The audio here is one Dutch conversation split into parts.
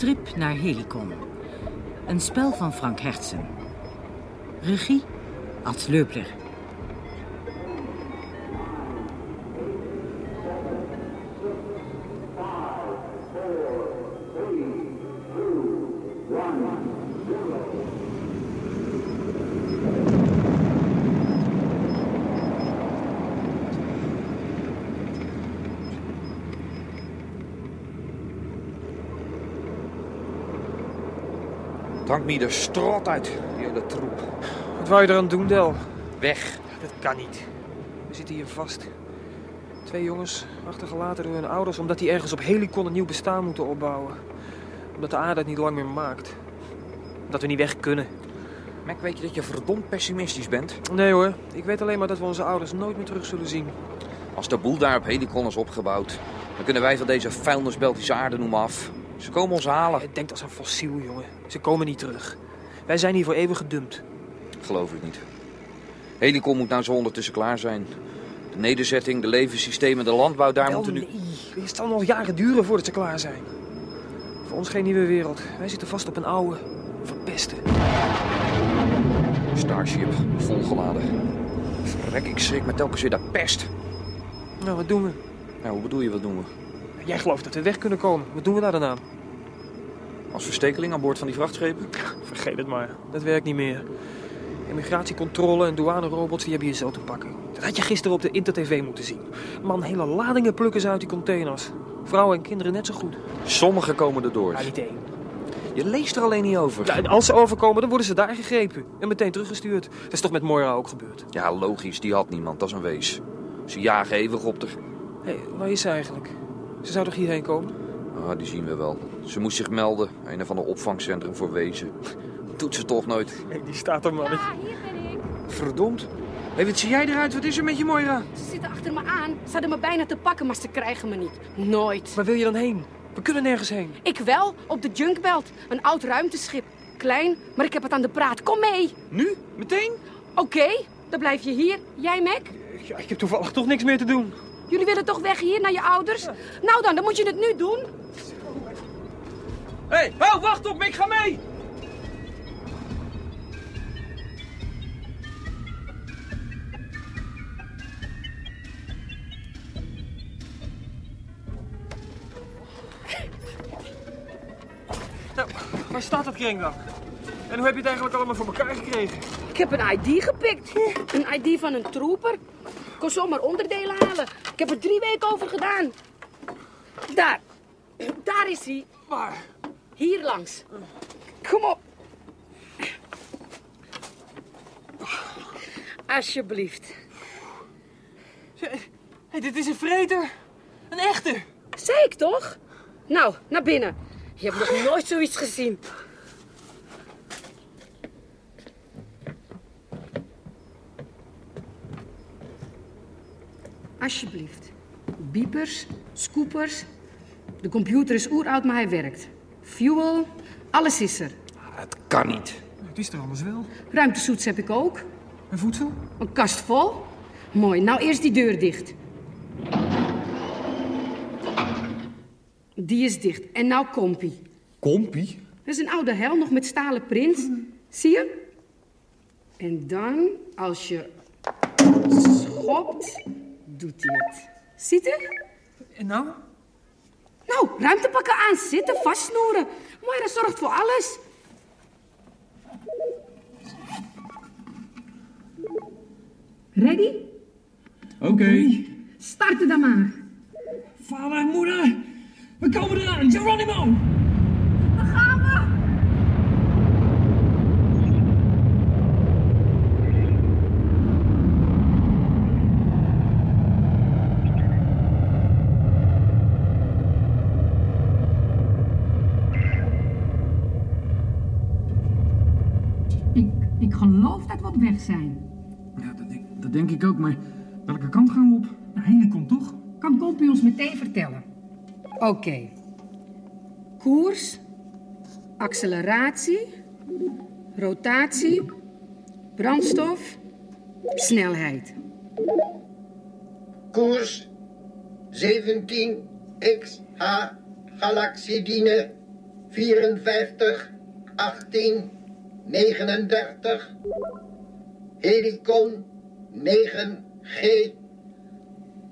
Trip naar Helicon. Een spel van Frank Hertzen. Regie Ad Leupler. Hangt me de strot uit, die hele troep. Wat wou je eraan doen, Del? Weg. Dat kan niet. We zitten hier vast. Twee jongens, achtergelaten door hun ouders omdat die ergens op Helicon een nieuw bestaan moeten opbouwen. Omdat de aarde het niet lang meer maakt. Dat we niet weg kunnen. Mac, weet je dat je verdomd pessimistisch bent? Nee hoor, ik weet alleen maar dat we onze ouders nooit meer terug zullen zien. Als de boel daar op Helicon is opgebouwd, dan kunnen wij van deze vuilnisbeltische aarde noemen af. Ze komen ons halen. Het denkt als een fossiel, jongen. Ze komen niet terug. Wij zijn hier voor eeuwig gedumpt. Geloof ik niet. Helicon moet nou zo ondertussen klaar zijn. De nederzetting, de levenssystemen, de landbouw, daar Wel, moeten nu... nee. Het zal nog jaren duren voordat ze klaar zijn. Voor ons geen nieuwe wereld. Wij zitten vast op een oude, verpeste. Starship, volgeladen. Verrek, ik schrik me telkens weer dat pest. Nou, wat doen we? Nou, hoe bedoel je, wat doen we? Jij gelooft dat we weg kunnen komen. Wat doen we daar dan aan? Als verstekeling aan boord van die vrachtschepen? Vergeet het maar. Dat werkt niet meer. Immigratiecontrole en douanerobots die hebben je zo te pakken. Dat had je gisteren op de Inter-TV moeten zien. Man, hele ladingen plukken ze uit die containers. Vrouwen en kinderen net zo goed. Sommigen komen erdoor. Maar niet één. Je leest er alleen niet over. Ja, en als ze overkomen, dan worden ze daar gegrepen. En meteen teruggestuurd. Dat is toch met Moira ook gebeurd? Ja, logisch, die had niemand, dat is een wees. Ze jagen eeuwig op de... Hé, waar is ze eigenlijk? Ze zou toch hierheen komen? Ah, die zien we wel. Ze moest zich melden, een of ander opvangcentrum voor wezen. Doet ze toch nooit. Hé, die staat er, mannetje. Ja, hier ben ik. Verdomd. Hé, wat zie jij eruit? Wat is er met je, Moira? Ze zitten achter me aan. Ze hadden me bijna te pakken, maar ze krijgen me niet. Nooit. Waar wil je dan heen? We kunnen nergens heen. Ik wel, op de Junkbelt. Een oud ruimteschip. Klein, maar ik heb het aan de praat. Kom mee. Nu? Meteen? Oké, dan blijf je hier. Jij, Mac? Ja, ik heb toevallig toch niks meer te doen. Jullie willen toch weg hier naar je ouders? Nou dan, dan moet je het nu doen. Hé, hey, oh, wacht op me, ik ga mee! Nou, waar staat dat kring dan? En hoe heb je het eigenlijk allemaal voor elkaar gekregen? Ik heb een ID gepikt. Een ID van een trooper. Ik kon zomaar onderdelen halen. Ik heb er drie weken over gedaan. Daar. Daar is hij. Waar? Hier langs. Kom op. Alsjeblieft. Hey, dit is een vreter. Een echte. Ik toch? Nou, naar binnen. Je hebt nog nooit zoiets gezien. Alsjeblieft. Biepers, scoopers. De computer is oeroud, maar hij werkt. Fuel, alles is er. Het kan niet. Het is er anders wel. Ruimtesoets heb ik ook. En voedsel? Een kast vol. Mooi, nou eerst die deur dicht. Die is dicht. En nou kompie. Kompie? Dat is een oude hel, nog met stalen prins. Zie je? En dan, als je schopt, doet hij het. Ziet u? En nou? Nou, ruimtepakken aan, zitten, vastsnoeren. Moira zorgt voor alles. Ready? Oké. Starten dan maar. Vader en moeder, we komen eraan. Geronimo! Geloof dat we op weg zijn. Ja, dat denk, dat denk ik ook, maar welke kant gaan we op? Naar Helicon, toch? Kan Kompie ons meteen vertellen? Oké. Koers, acceleratie, rotatie, brandstof, snelheid. Koers 17XH Galaxidine 54 18 39 Helicon 9G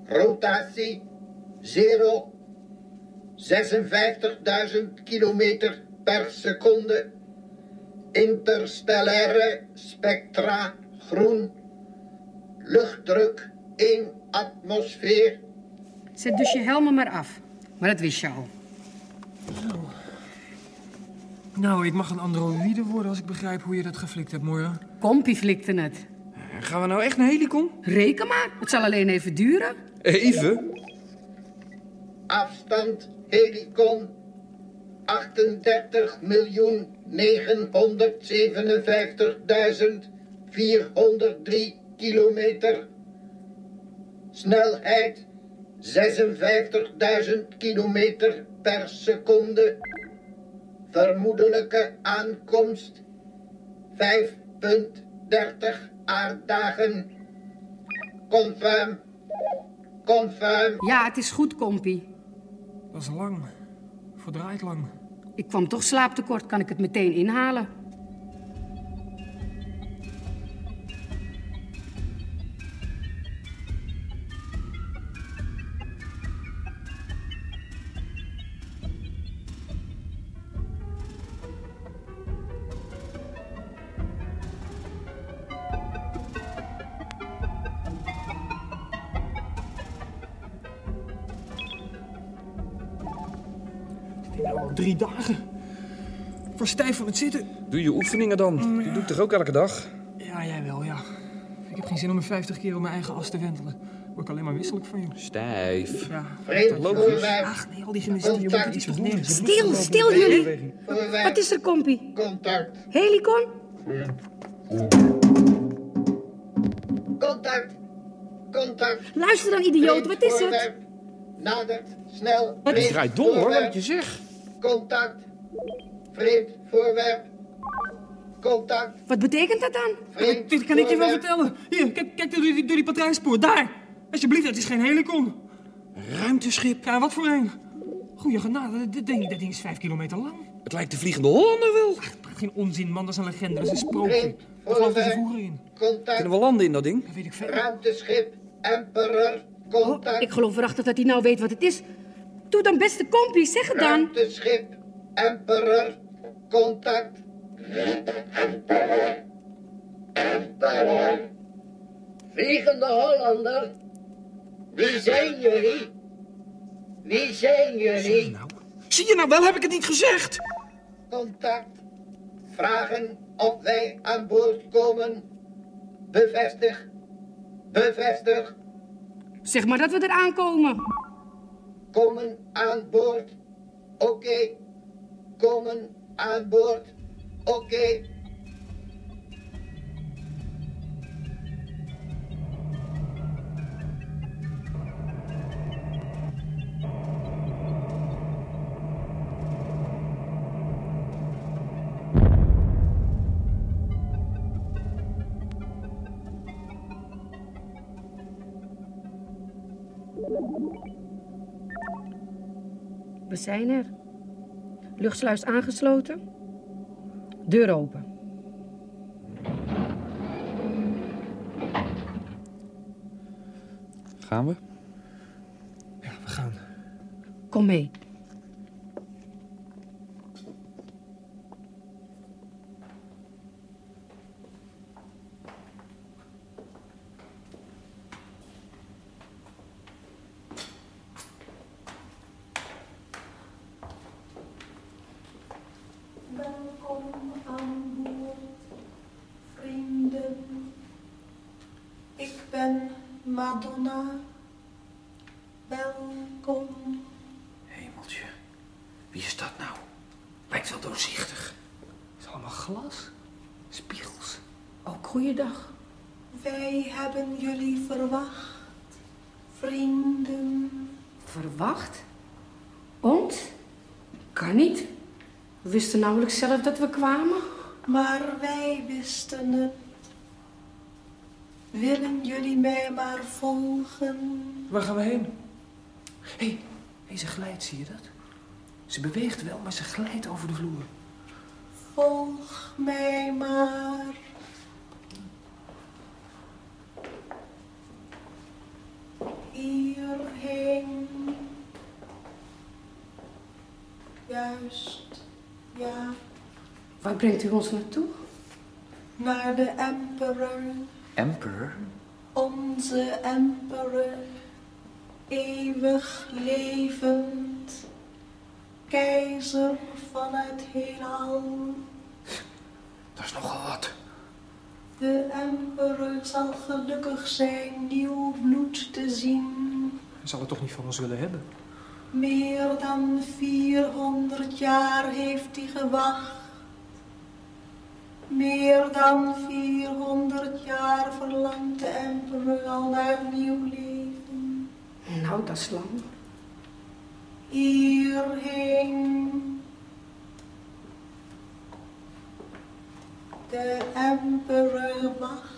rotatie 0 56.000 kilometer per seconde interstellaire spectra groen luchtdruk 1 atmosfeer Zet dus je helmen maar af. Maar dat wist je al. Nou, ik mag een androïde worden als ik begrijp hoe je dat geflikt hebt, Moira. Kompie flikte het. Gaan we nou echt naar Helicon? Reken maar, het zal alleen even duren. Even? afstand Helicon 38 miljoen 957.403 kilometer. Snelheid 56.000 kilometer per seconde. Vermoedelijke aankomst 5.30 aarddagen. Confirm. Confirm. Ja, het is goed, Kompie. Dat is lang. Verdraaid lang. Ik kwam toch slaaptekort, kan ik het meteen inhalen. Al drie dagen. Was stijf van het zitten. Doe je oefeningen dan? Je doet toch ook elke dag? Ja, jij wel, ja. Ik heb geen zin om me 50 keer op mijn eigen as te wentelen. Word ik alleen maar wisselijk van, joh. Stijf. Ja. Voorwerp. Ach nee, al die gymnastiek, je moet iets. Stil, stil jullie. Wat is er, Kompie? Contact. Helicon? Contact. Contact. Luister dan, idioot, wat is het? Nadert. Snel. Het draait dom hoor, wat je zeg. Contact. Vreemd voorwerp. Contact. Wat betekent dat dan? Vreemd Dit kan ik je wel vertellen. Hier, kijk, kijk door die, door die patrijspoor. Daar! Alsjeblieft, het is geen helicon. Ruimteschip. Ja, wat voor een? Goeie genade, dit ding, dat ding is vijf kilometer lang. Het lijkt de Vliegende Hollander wel. Praat geen onzin, man. Dat is een legende. Dat is een sprookje. Daar geloofden ze vroeger in. Contact. Kunnen we landen in dat ding? Dat weet ik veel. Ruimteschip. Emperor. Contact. Oh, Ik geloof erachter dat hij nou weet wat het is. Doe dan beste Kompie, zeg het dan. Ruimteschip. Emperor. Contact. Vliegende Hollander. Wie zijn jullie? Wie zijn jullie? Nou. Zie je nou wel, heb ik het niet gezegd? Contact. Vragen of wij aan boord komen. Bevestig. Bevestig. Zeg maar dat we er aankomen. Komen aan boord. Oké. Komen aan boord. Oké. We zijn er. Luchtsluis aangesloten. Deur open. Gaan we? Ja, we gaan. Kom mee. Madonna. Welkom. Hemeltje. Wie is dat nou? Lijkt wel doorzichtig. Het is allemaal glas. Spiegels. Ook goeiedag. Wij hebben jullie verwacht, vrienden. Verwacht? Ons? Kan niet. We wisten nauwelijks zelf dat we kwamen. Maar wij wisten het. Willen jullie mij maar volgen? Waar gaan we heen? Hé, hey, hey, ze glijdt, zie je dat? Ze beweegt wel, maar ze glijdt over de vloer. Volg mij maar. Hierheen. Juist, ja, Waar brengt u ons naartoe? naar de emperor. Emperor? Onze emperor, eeuwig levend, keizer van het heelal. Dat is nogal wat. De emperor zal gelukkig zijn nieuw bloed te zien. Hij zal het toch niet van ons willen hebben? Meer dan 400 jaar heeft hij gewacht. Meer dan 400 jaar verlangt de emperor al naar nieuw leven. Nou, dat is lang. Hierheen. De emperor wacht.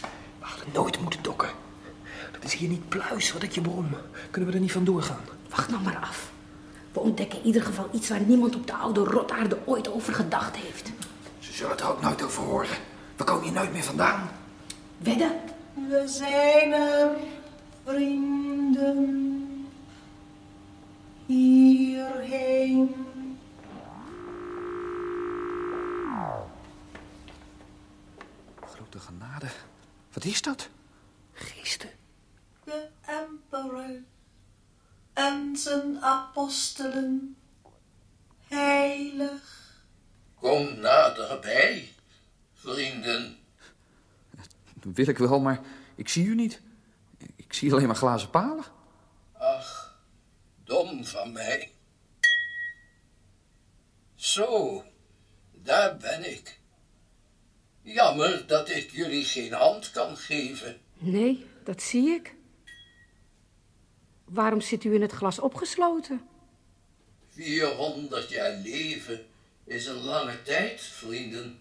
We hadden nooit moeten dokken. Dat is hier niet pluis wat ik je brom. Kunnen we er niet van doorgaan? Wacht nou maar af. We ontdekken in ieder geval iets waar niemand op de oude rotaarde ooit over gedacht heeft. Ze zullen er ook nooit over horen. We komen hier nooit meer vandaan. Wedden? We zijn er, vrienden. Hierheen. Grote genade. Wat is dat? Geesten. De emperor en zijn apostelen. Heilig. Kom naderbij, vrienden. Dat wil ik wel, maar ik zie u niet. Ik zie alleen maar glazen palen. Ach, dom van mij. Zo, daar ben ik. Jammer dat ik jullie geen hand kan geven. Nee, dat zie ik. Waarom zit u in het glas opgesloten? 400 jaar leven is een lange tijd, vrienden.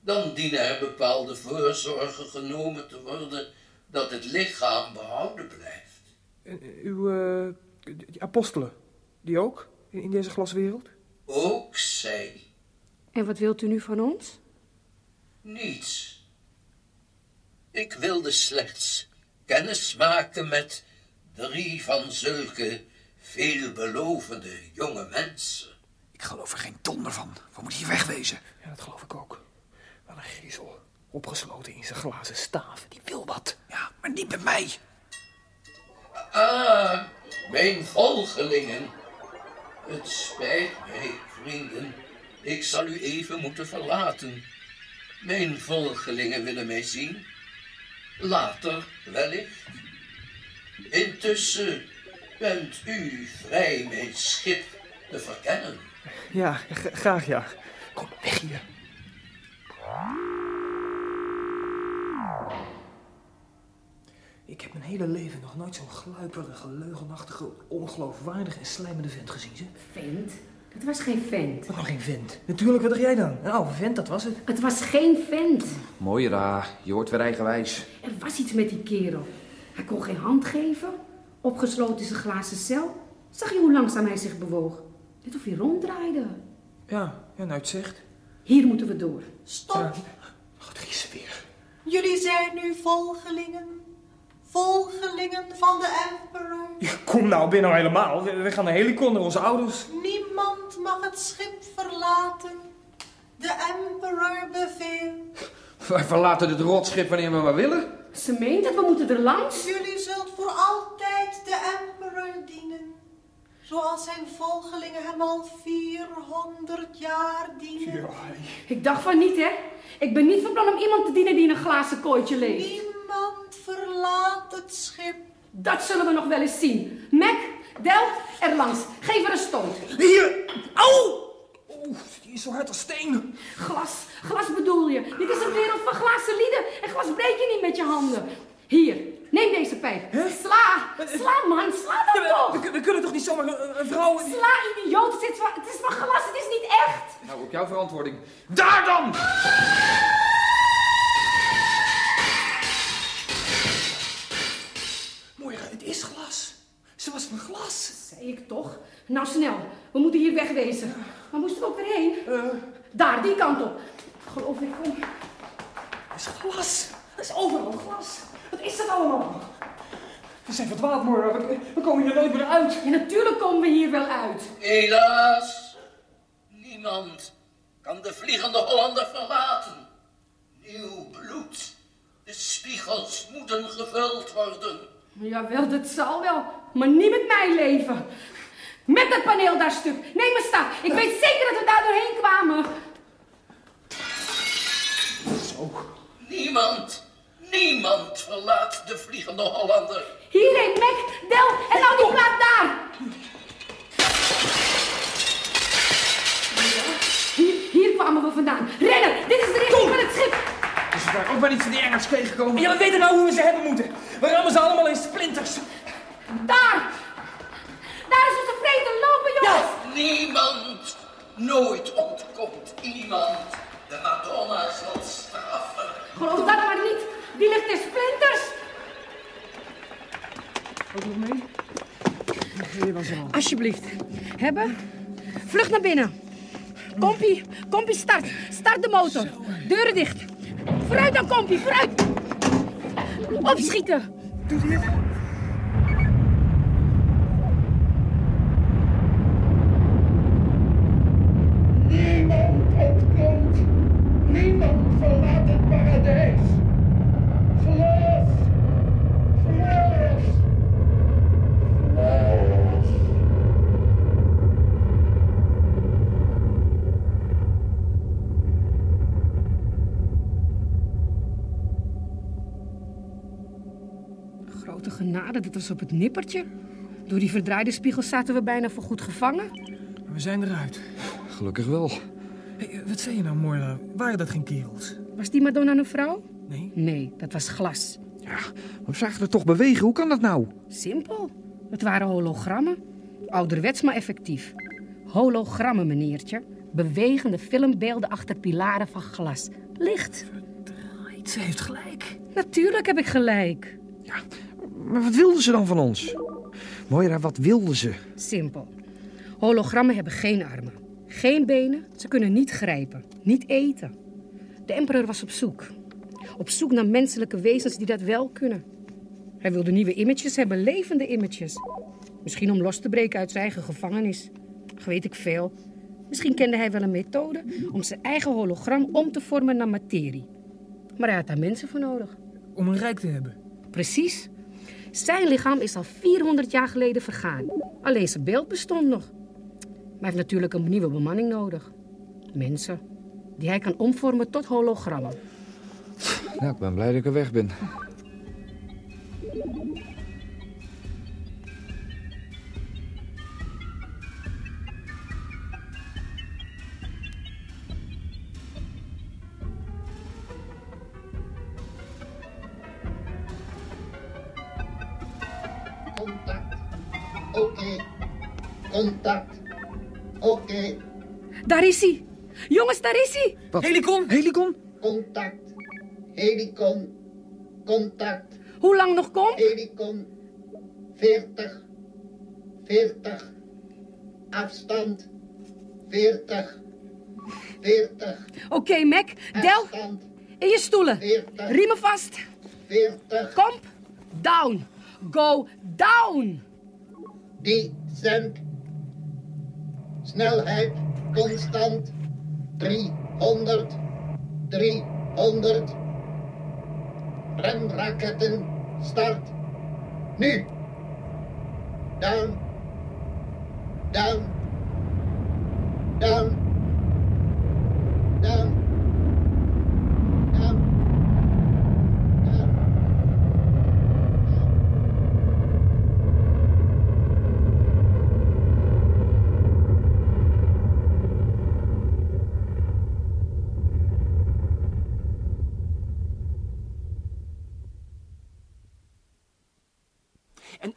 Dan dienen er bepaalde voorzorgen genomen te worden dat het lichaam behouden blijft. En, eh, uw eh, die apostelen, die ook? In, in deze glaswereld? Ook zij En wat wilt u nu van ons? niets. Ik wilde slechts kennis maken met drie van zulke veelbelovende jonge mensen. Ik geloof er geen donder van. We moeten hier wegwezen. Ja, dat geloof ik ook. Wel een griezel. Opgesloten in zijn glazen staaf. Die wil wat. Ja, maar niet met mij. Ah, mijn volgelingen. Het spijt mij, vrienden. Ik zal u even moeten verlaten. Mijn volgelingen willen mij zien. Later wellicht. Intussen bent u vrij mijn schip te verkennen. Ja, graag ja. Kom, weg hier. Ik heb mijn hele leven nog nooit zo'n gluiperige, leugenachtige, ongeloofwaardige en slijmende vent gezien. Ze. Vent? Het was geen vent. Wat nog geen vent? Natuurlijk, wat dacht jij dan? Een oude vent, dat was het. Het was geen vent. Mooi ra, je hoort weer eigenwijs. Er was iets met die kerel. Hij kon geen hand geven. Opgesloten in zijn glazen cel. Zag je hoe langzaam hij zich bewoog? Net of hij ronddraaide. Ja, ja, nou het zegt. Hier moeten we door. Stop. Ja. Daar is ze weer. Jullie zijn nu volgelingen. Volgelingen van de emperor. Ja, kom nou, ben nou helemaal. We, we gaan naar Helicon, naar onze ouders. Niemand mag het schip verlaten. De emperor beveelt. Wij verlaten dit rotschip wanneer we maar willen. Ze meent het, we moeten er langs. Jullie zult voor altijd de. Zoals zijn volgelingen hem al 400 jaar dienen. Ik dacht van niet, hè. Ik ben niet van plan om iemand te dienen die in een glazen kooitje leeft. Niemand verlaat het schip. Dat zullen we nog wel eens zien. Mac, Del, er langs. Geef er een stoot. Hier! Au! Oeh, die is zo hard als steen. Glas, glas bedoel je. Dit is een wereld van glazen lieden. En glas breek je niet met je handen. Hier, neem deze pijp. Sla, sla dan We, toch. we kunnen toch niet zomaar een, een vrouw... Sla, idioot. Het is, van, het is van glas, het is niet echt. Nou, op jouw verantwoording. Daar dan! Moira, het is glas. Ze was van glas. Zei ik toch? Nou snel, we moeten hier wegwezen. Waar moesten we ook weer heen? Eh, Daar, die kant op. Geloof ik, kom. dat is glas. Dat is overal glas. Wat is dat allemaal? We zijn verdwaald, Moira. We, we komen hier nooit meer uit. Ja, natuurlijk komen we hier wel uit. Helaas, niemand kan de Vliegende Hollander verlaten. Nieuw bloed. De spiegels moeten gevuld worden. Jawel, dat zal wel. Maar niet met mijn leven. Met dat paneel daar stuk. Neem mijn staf. Ik weet zeker dat we daar doorheen kwamen. Niemand, niemand verlaat de Vliegende Hollander. Hierheen, Mac, Del en nou die plaat daar. Hier, hier kwamen we vandaan. Rennen, dit is de richting van het schip. Dus we waren ook maar niet van die Engels gekomen. Ja, we weten nou hoe we ze hebben moeten. We rammen ze allemaal in splinters. Daar. Daar is onze vrede. Lopen, jongens. Niemand, nooit ontkomt iemand. De Madonna zal straffen. Geloof dat maar niet. Die ligt in splinters. Ook nog mee? Hier was er al. Alsjeblieft. Hebben? Vlucht naar binnen. Kompie, Kompie, start. Start de motor. Deuren dicht. Vooruit dan, Kompie, vooruit. Opschieten. Doet hij het? Niemand ontkomt. Niemand verlaat het paradijs. Geloof. Geloof. Geloof. Grote genade, dit was op het nippertje. Door die verdraaide spiegels zaten we bijna voor goed gevangen. We zijn eruit. Gelukkig wel. Hey, wat zei je nou, Moira? Waren dat geen kerels? Was die Madonna een vrouw? Nee. Nee, dat was glas. Ja, we zagen het toch bewegen. Hoe kan dat nou? Simpel. Het waren hologrammen. Ouderwets, maar effectief. Hologrammen, meneertje. Bewegende filmbeelden achter pilaren van glas. Licht. Right, ze heeft gelijk. Natuurlijk heb ik gelijk. Maar wat wilden ze dan van ons? Moira, wat wilden ze? Simpel. Hologrammen hebben geen armen, geen benen. Ze kunnen niet grijpen, niet eten. De emperor was op zoek. Op zoek naar menselijke wezens die dat wel kunnen. Hij wilde nieuwe images hebben, levende images. Misschien om los te breken uit zijn eigen gevangenis. Weet ik veel. Misschien kende hij wel een methode om zijn eigen hologram om te vormen naar materie. Maar hij had daar mensen voor nodig. Om een rijk te hebben. Precies. Zijn lichaam is al 400 jaar geleden vergaan. Alleen zijn beeld bestond nog. Maar hij heeft natuurlijk een nieuwe bemanning nodig. Mensen die hij kan omvormen tot hologrammen. Nou, ik ben blij dat ik er weg ben. Daar is hij. Jongens, daar is hij. Wat? Helicon! Helicon? Contact. Helicon. Contact. Hoe lang nog kom? Helicon. 40. 40. Afstand. 40. 40. Oké, Mac. Del, Afstand. in je stoelen. 40. Riemen vast. 40. Kom. Down. Go down. Descent. Snelheid constant. 300. 300. Remraketten start. Nu. Down. Down. Down. Down.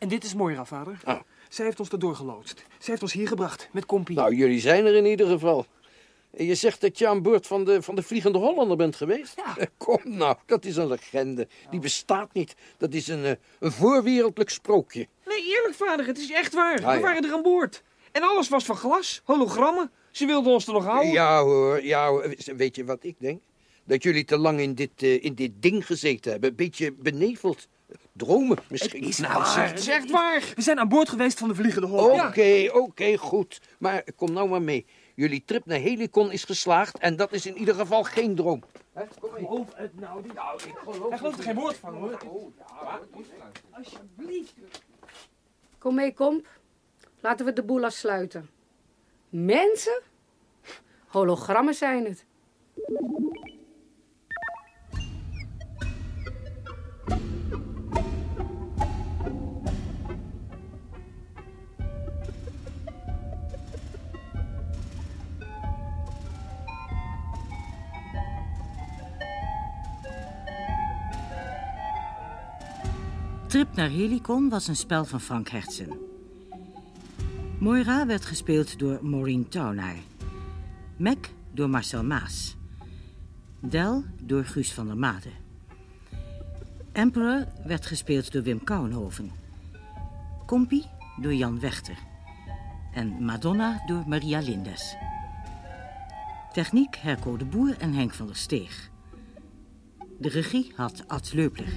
En, dit is Moira, vader. Oh. Zij heeft ons erdoor geloodst. Zij heeft ons hier gebracht, met Kompie. Nou, jullie zijn er in ieder geval. En je zegt dat je aan boord van de, van de Vliegende Hollander bent geweest? Ja. Eh, Kom nou, dat is een legende. Die bestaat niet. Dat is een, eh, een voorwereldlijk sprookje. Nee, eerlijk vader, het is echt waar. Ah, We ja. waren er aan boord. En alles was van glas, hologrammen. Ze wilden ons er nog houden. Ja hoor, ja hoor. Weet je wat ik denk? Dat jullie te lang in dit, eh, in dit ding gezeten hebben. Een beetje beneveld. Dromen misschien. Het is nou waar. Het is echt waar. We zijn aan boord geweest van de Vliegende Oké, Holland. oké, goed. Maar kom nou maar mee. Jullie trip naar Helicon is geslaagd en dat is in ieder geval geen droom. Hè, kom mee. Geloof het nou niet. Nou, ik geloof Hij gelooft er geen woord van, hoor. Alsjeblieft. Kom mee, komp. Laten we de boel afsluiten. Mensen? Hologrammen zijn het. Trip naar Helicon was een spel van Frank Hertzen. Moira werd gespeeld door Maureen Taunaar. Mac door Marcel Maas. Del door Guus van der Made. Emperor werd gespeeld door Wim Kouwenhoven. Compie door Jan Wechter. En Madonna door Maria Lindes. Techniek Herco de Boer en Henk van der Steeg. De regie had Ad Leupler.